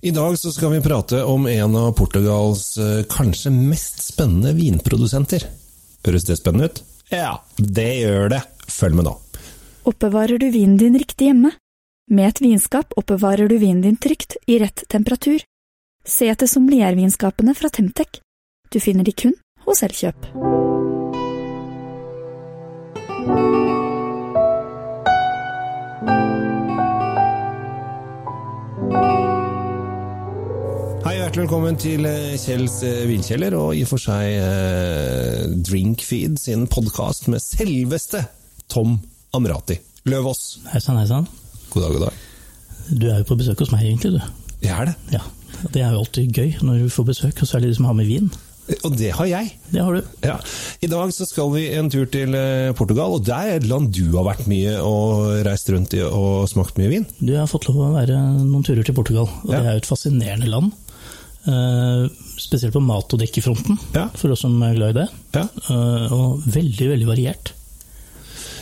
I dag så skal vi prate om en av Portugals eh, kanskje mest spennende vinprodusenter. Høres det spennende ut? Ja, det gjør det. Følg med nå. Oppbevarer du vinen din riktig hjemme? Med et vinskap oppbevarer du vinen din trygt i rett temperatur. Se etter sommeliervinskapene fra Temtec. Du finner de kun hos Elkjøp. Hjertelig velkommen til eh, Kjells eh, vinkjeller, og i og for seg eh, Drinkfeed sin podkast med selveste Tom Amrati Løvaas. Hei sann, hei sann. God dag, god dag. Du er jo på besøk hos meg, egentlig, du. Jeg er det. Ja. Det er jo alltid gøy når du får besøk, og særlig de som har med vin. Og det har jeg. Det har du. Ja. I dag så skal vi en tur til eh, Portugal, og det er et land du har vært mye og reist rundt i og smakt mye vin. Du har fått lov å være noen turer til Portugal, og Ja. det er jo et fascinerende land. Eh, spesielt på mat- og drikkefronten, Ja. for oss som er glad i det. Ja. Eh, og veldig, veldig variert.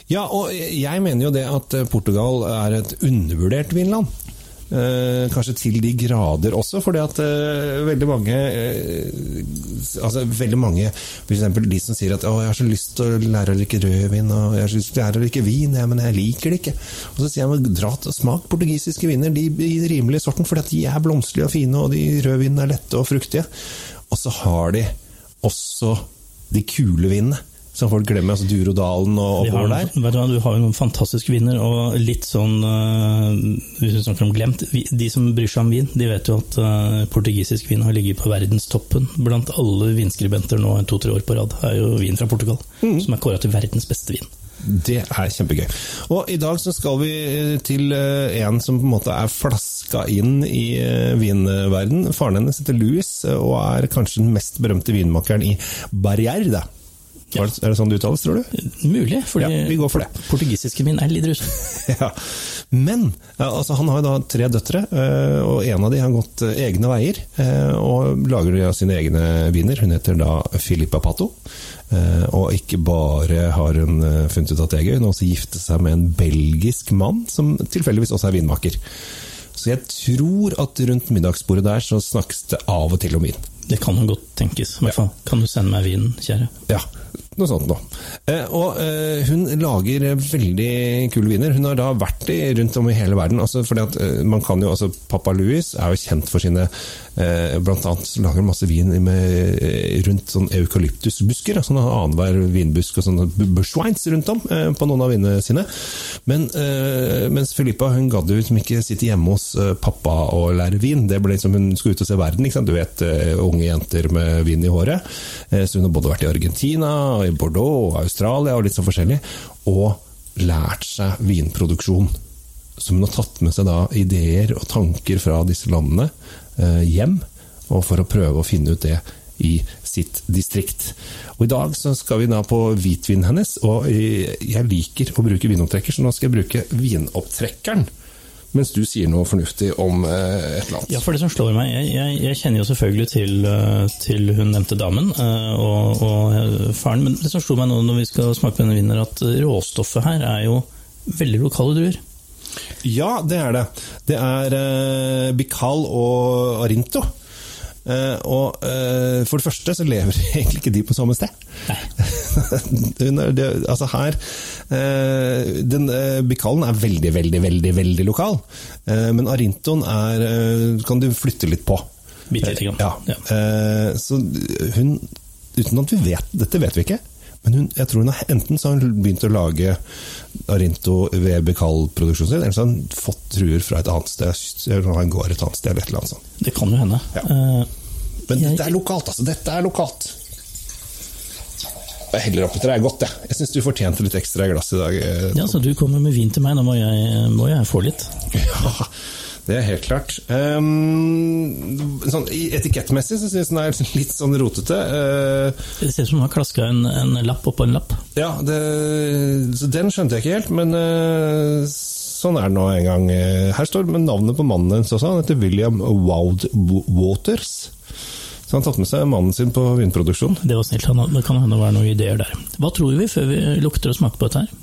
Ja, og jeg mener jo det at Portugal er et undervurdert vinland. Eh, kanskje til de grader også, fordi at eh, veldig mange eh, Altså veldig mange, f.eks. de som sier at å, jeg har så lyst til å lære å drikke rødvin, og jeg har så lyst til å lære å drikke vin, ja, men jeg liker det ikke. Og så sier jeg men dra og smak portugisiske viner, de i rimelig sorten, fordi at de er blomsterlige og fine, og de rødvinene er lette og fruktige. Og så har de også de kule vinene som folk glemmer, altså Durodalen og oppover der. vet du, hva, du har jo noen fantastiske viner, og litt sånn eh, Hvis vi snakker om glemt De som bryr seg om vin, de vet jo at eh, portugisisk vin har ligget på verdenstoppen blant alle vinskribenter nå to-tre år på rad. Det er jo vin fra Portugal, Mm. som er kåra til verdens beste vin. Det er kjempegøy. Og i dag så skal vi til eh, en som på en måte er flaska inn i vinverden. Faren hennes heter Louis, og er kanskje den mest berømte vinmakeren i Barrière. Ja. Er det- Er det sånn det uttales, tror du? Mulig, fordi Ja, vi går for det. portugisiske min er litt rusen. ja. Men altså, han har jo da tre døtre, eh, og en av de har gått eh, egne veier. eh, Og lager da sine egne viner. Hun heter da Filippa Pato. Og ikke bare har hun funnet ut at det er gøy, hun har også giftet seg med en belgisk mann, som tilfeldigvis også er vinmaker. Så jeg tror at rundt middagsbordet der så snakkes det av og til om vin. Det kan godt tenkes. I hvert fall. Kan du sende meg vinen, kjære? Ja, noe sånt noe. Eh, og eh, hun lager eh, veldig kule viner. Hun har da vært i, rundt om i hele verden. Altså, fordi at man kan jo, altså Papa Louis er jo kjent for sine Blant annet lager han masse vin med, rundt sånn eukalyptusbusker. Har annenhver vinbusk og sånne bu- bushwines rundt om på noen av vinene sine. Men mens Filippa hun gadd jo liksom ikke sitte hjemme hos pappa og lære vin. Det ble liksom, Hun skulle ut og se verden. ikke sant? Du vet, unge jenter med vin i håret. Så hun har både vært i Argentina, og i Bordeaux og Australia og litt sånn forskjellig, og lært seg vinproduksjon. Så hun har tatt med seg da ideer og tanker fra disse landene eh, hjem, og for å prøve å finne ut det i sitt distrikt. Og I dag så skal vi da på hvitvinen hennes, og eh, jeg liker å bruke vinopptrekker, så nå skal jeg bruke vinopptrekkeren. Mens du sier noe fornuftig om eh, et eller annet. Ja, for det som slår meg, jeg, jeg, jeg kjenner jo selvfølgelig til, eh, til hun nevnte damen eh, og, og faren, men det som slo meg nå når vi skal smake på denne vinen, er at råstoffet her er jo veldig lokale druer. Ja, det er det. Det er eh, Bikal og Arinto. Eh, og eh, for det første så lever egentlig ikke de på samme sted. Nei. Altså her eh, den, Bikalen er veldig, veldig, veldig veldig lokal. Men Arintoen er kan du flytte litt på. Bitte lite grann. Ja. Så hun Uten at vi vet Dette vet vi ikke. Men hun, jeg tror hun har, enten så har hun begynt å lage Arinto ved Bekal-produksjonen sin, eller så har hun fått truer fra et annet sted. Eller han går et annet sted, eller et eller annet sånt. Det kan jo hende. Ja. Eh, Men Jeg- dette er lokalt, altså. Dette er lokalt. Jeg heller oppi til er godt, jeg. Jeg syns du fortjente litt ekstra glass i dag. eh, ja, så du kommer med vin til meg, da må jeg, må jeg få litt. Ja, det er helt klart. Um, sånn, etikettmessig så syns den er litt sånn rotete. Uh, Det ser ut som du har klaska en, en lapp oppå en lapp. ja, det, så den skjønte jeg ikke helt, men uh, sånn er det nå en gang. Eh, Her står med navnet på mannen hennes også. Han heter William Woud Waters. Så han har tatt med seg mannen sin på vinproduksjon. Det var snilt. Han- Det kan hende det var noen ideer der. Hva tror vi før vi lukter og smaker på dette her?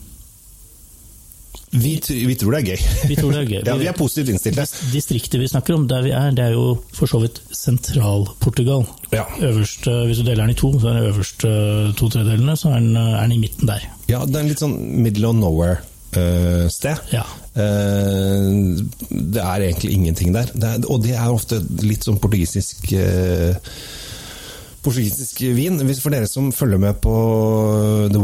Vi, vi tror det er gøy. Vi tror det er gøy. ja, vi er positivt innstilte. Dis- Distriktet vi snakker om, der vi er, det er jo for så vidt sentral-Portugal. Ja. Øverst, eh, Hvis du deler den i to, så er den øverste to tredelene, så er den, eh, er den i midten der. Ja, det er en litt sånn middle of nowhere-sted. Ja. det er egentlig ingenting der. Det er, og det er ofte litt sånn portugisisk uh, Portugisisk vin. For dere som følger med på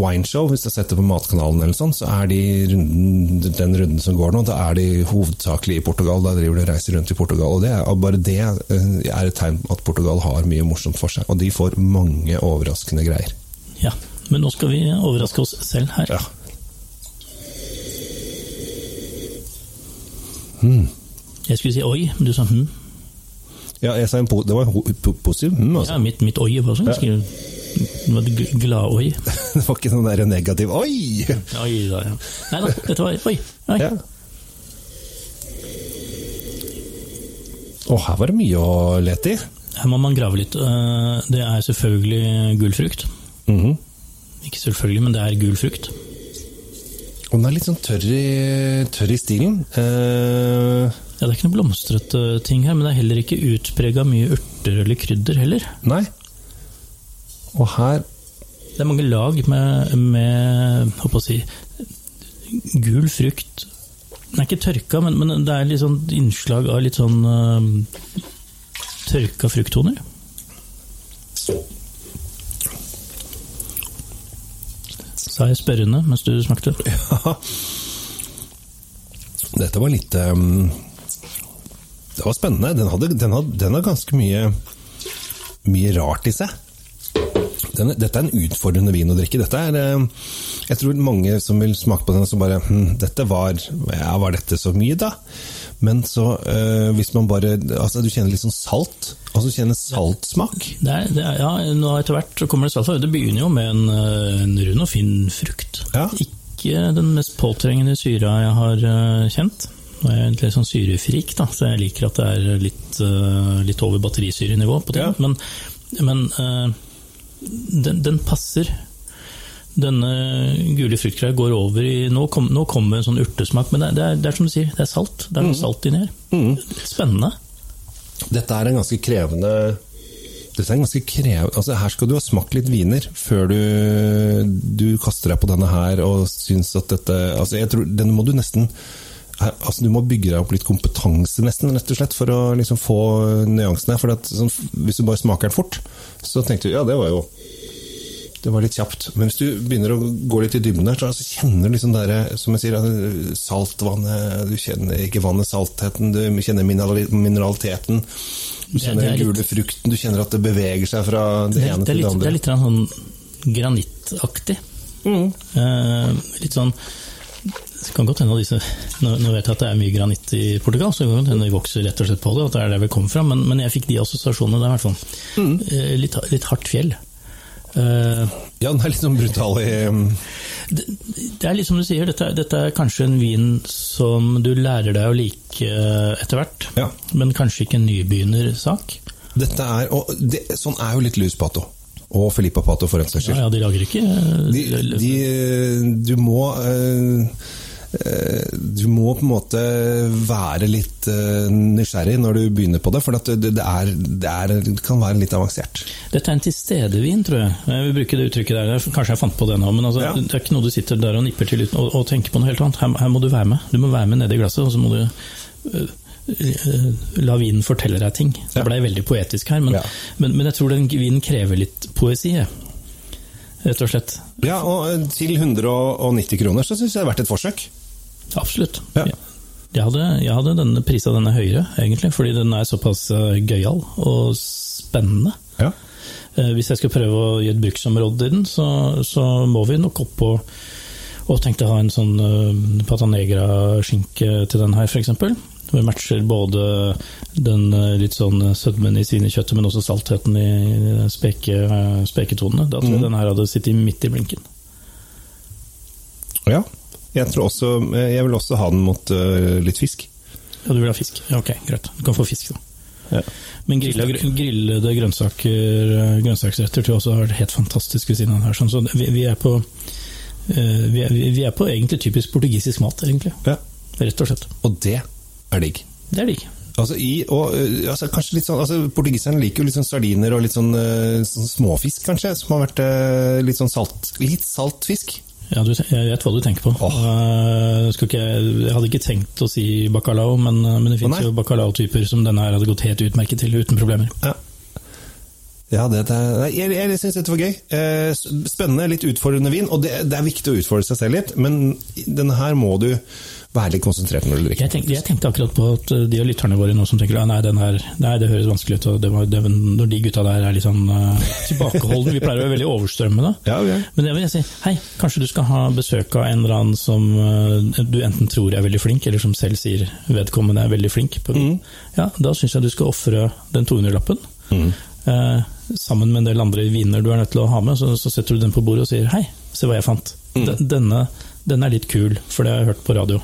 The Wine Show, hvis jeg setter på Matkanalen, eller sånn, så er de runden, den runden som går nå, da er de hovedsakelig i Portugal. Da driver de og reiser rundt i Portugal. og det er, Bare det eh, er et tegn at Portugal har mye morsomt for seg. Og de får mange overraskende greier. ja. Men nå skal vi overraske oss selv her. Ja. Jeg skulle si oi, men du sa hm. Ja, jeg sa en po det var en po positiv hm, altså. Ja, mitt, mitt oi var sånn ganske Det var et glad-oi. Det var ikke noen der negativ Oi! Oi da, ja. Nei da, dette var oi. oi. Ja. Og her var det mye å lete i. Her må man grave litt. Eh, Det er selvfølgelig gul frukt. Mhm. Ikke selvfølgelig, men det er gul frukt. Og den er litt sånn tørr i, tørr i stilen. Uh... Ja, Det er ikke noe blomstrete ting her, men det er heller ikke utprega mye urter eller krydder heller. nei. Og her Det er mange lag med, med håper å si, gul frukt. Den er ikke tørka, men, men det er litt sånn innslag av litt sånn uh, tørka frukttoner. Sa jeg spørrende mens du smakte? Ja. Dette var litt um, Det var spennende. Den, hadde, den, hadde, den har ganske mye, mye rart i seg. Den, dette er en utfordrende vin å drikke. Dette er ehm, Jeg tror mange som vil smake på den, som bare hm, Dette var Ja, var dette så mye, da? Men så, øh, hvis man bare Altså, du kjenner litt sånn salt. Altså, du kjenner saltsmak. Det er, det er, ja, nå Etter hvert så kommer det salt. Det begynner jo med en, eh, en rund og fin frukt. Ja. Ikke den mest påtrengende syra jeg har eh, kjent. Nå er jeg egentlig sånn syrefrik, da, så jeg liker at det er litt, eh, litt over batterisyrenivå på ting. Ja. Men, men eh, den, den passer. Denne gule fruktgreia går over i Nå, kom, kommer en sånn urtesmak, men det er, det, er, som du sier, det er salt. Det er noe salt inni her. Mm. Spennende. Dette er en ganske krevende dette er ganske krevende, altså Her skal du ha smakt litt viner før du, du kaster deg på denne her og syns at dette altså jeg tror, Denne må du nesten altså Du må bygge deg opp litt kompetanse, nesten, rett og slett, for å liksom få nyansene. For at, sånn, Hvis du bare smaker den fort, så tenkte du ja, det var jo det var litt kjapt. Men hvis du begynner å gå litt i dybden der, så kjenner du liksom der, som jeg sier, saltvannet Du kjenner ikke vannet, saltheten, du kjenner mineraliteten. Du kjenner er den litt- gule frukten, du kjenner at det beveger seg fra det, Det ene det litt, til det andre. det er litt sånn granittaktig. Eh, litt sånn det kan godt hende disse, nå, nå vet jeg at det er mye granitt i Portugal, så det kan godt hende de vokser rett og slett på det, at det er der vi kommer fra, men, men jeg fikk de assosiasjonene der i hvert fall. Mm. litt, litt hardt fjell. Uh, Ja, den er litt sånn brutal i um, det, det er litt som du sier, dette, dette er kanskje en vin som du lærer deg å like eh, etter hvert, Ja. men kanskje ikke en nybegynnersak. Dette er, og det, Sånn er jo litt Luis Pato. Og Filippa Pato, for en saks Ja, skyld. ja, de lager ikke De, de, du må eh, Du må på en måte være litt eh, nysgjerrig når du begynner på det, for det, det, er, det, er, det kan være litt avansert. Dette er en tilstedevin, tror jeg. Jeg vil bruke det uttrykket der. Kanskje jeg fant på det nå, men altså, Ja. det er ikke noe du sitter der og nipper til uten og tenker på noe helt annet. Her, her må du være med. Du må være med nedi glasset, og så må du øh, øh, la vinen fortelle deg ting. Det ble veldig poetisk her, men, Ja. men, men jeg tror den vinen krever litt poesi. Rett og slett. Ja, og eh, til 190 kroner så syns jeg det er verdt et forsøk. Absolutt. Ja. Jeg hadde, jeg hadde denne prisa denne høyere, egentlig, fordi den er såpass øh, gøyal og spennende. Ja. Eh, Hvis jeg skal prøve å gi et bruksområde i den, så, så må vi nok opp på og tenkte å ha en sånn uh, patanegra-skinke til den her, f.eks. Vi matcher både den eh, litt sånn sødmen i svinekjøttet, men også saltheten i speke, eh, speketonene. Da tror jeg den her hadde sittet midt i blinken. ja. Jeg, tror også, eh, jeg vil også ha den mot uh, litt fisk. Ja, du vil ha fisk? Ja, ok, greit. Du kan få fisk, da. Ja. Men grilla, grillede grønnsaker, eh, grønnsaksretter tror jeg også har vært helt fantastisk ved siden av den her. Sånn, så vi, vi er på vi, er, vi er på egentlig typisk portugisisk mat, egentlig. Ja. Rett og slett. Og det er digg. Det er digg. Altså, i, og, altså, kanskje litt sånn, altså, Portugiserne liker jo litt sånn sardiner og litt sånn, sånn småfisk, kanskje, som har vært litt sånn salt. Litt salt fisk. Ja, du, jeg vet hva du tenker på. Oh. Jeg, ikke, jeg hadde ikke tenkt å si bacalao, men, men det nei. jo bacalao-typer som denne her hadde gått helt utmerket til uten problemer. Ja. Ja, det, det, nei, jeg, jeg syns dette var gøy. Eh, spennende, litt utfordrende vin. Og det, det er viktig å utfordre seg selv litt, men denne her må du være litt konsentrert når du drikker. Jeg tenkte, jeg tenkte akkurat på at eh, de av lytterne våre nå som tenker at nei, her, nei, det høres vanskelig ut. og det var, det, Når de gutta der er litt sånn uh, tilbakeholdne, vi pleier å være veldig overstrømmende. Ja, okay. Men jeg vil si, hei, kanskje du skal ha besøk av en eller annen som uh, du enten tror er veldig flink, eller som selv sier vedkommende er veldig flink på vin. Ja, da syns jeg du skal ofre den 200-lappen. Eh, sammen med en del andre viner du er nødt til å ha med, så, så setter du den på bordet og sier hei, se hva jeg fant. Mm. Denne, den er litt kul, for det har jeg hørt på radio.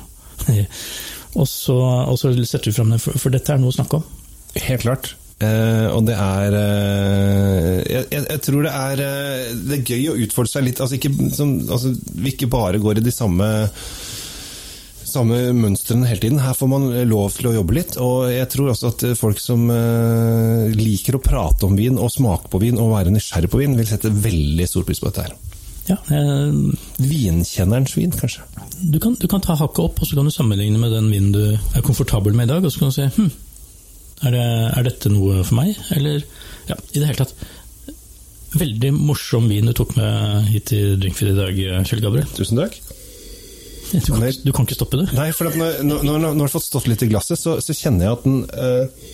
Og, så, og så setter du fram den, for, for dette er noe å snakke om. Helt klart. Uh, og det er uh, jeg, jeg, tror det er uh, Det er gøy å utfordre seg litt. Altså ikke, som, altså, vi ikke bare går i de samme samme mønstrene hele tiden. Her får man lov til å jobbe litt. Og jeg tror også at folk som liker å prate om vin og smake på vin og være nysgjerrig på vin, vil sette veldig stor pris på dette her. Ja, eh, Vinkjennerens vin, kanskje. du, kan, du kan ta hakket opp, og så kan du sammenligne med den vinen du er komfortabel med i dag, og så kan du si hm, er, det, er dette noe for meg? Eller ja, i det hele tatt. Veldig morsom vin du tok med hit til Drinkfeed i dag, Kjell Gabriel. Tusen takk. Du kan, du kan ikke stoppe det. Nei, for når, når, når, når den har fått stått litt i glasset, så, så kjenner jeg at den eh,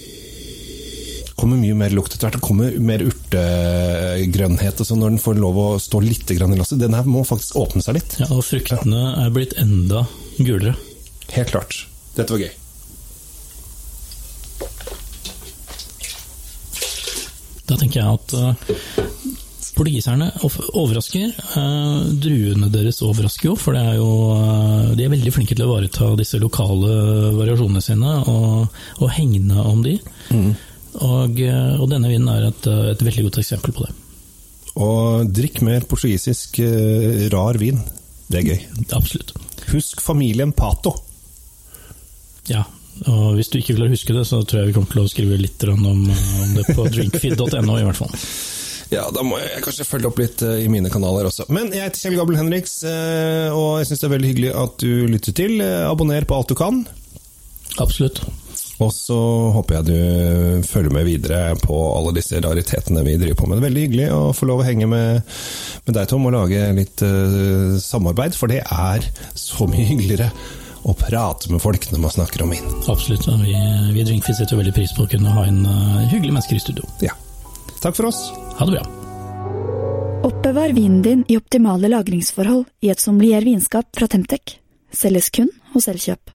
kommer mye mer lukt etter hvert. Det kommer mer urtegrønnhet og sånn når den får lov å stå litt i glasset. Den her må faktisk åpne seg litt. Ja, og fruktene er blitt enda gulere. Helt klart. Dette var gøy. Da tenker jeg at uh, portugiserne overrasker. Uh, druene deres overrasker jo, for det er jo, uh, de er veldig flinke til å ivareta disse lokale variasjonene sine og, og hegne om de. Og, uh, og denne vinen er et, uh, et veldig godt eksempel på det. Og drikk mer portugisisk eh, rar vin. Det er gøy. Absolutt. Husk familien Pato. Ja, og hvis du ikke vil huske det, så tror jeg vi kommer til å skrive litt om, om det på drinkfeed.no i hvert fall. Ja, da må jeg kanskje følge opp litt eh, i mine kanaler også. Men jeg heter Kjell Gabel Henriks, eh, og jeg syns det er veldig hyggelig at du lytter til. Eh, Abonner på alt du kan. Absolutt. Og så håper jeg du følger med videre på alle disse raritetene vi driver på med. Det er veldig hyggelig å få lov å henge med, med deg, Tom, og lage litt uh, samarbeid, for det er så mye hyggeligere å prate med folk når man snakker om vin. Absolutt. og Vi, vi i Drinkfeed setter veldig pris på å kunne ha en uh, hyggelig mennesker i studio. Ja. Takk for oss. Ha det bra. Oppbevar vinen din i optimale lagringsforhold i et sommelier vinskap fra Temtec. Selges kun hos Elkjøp.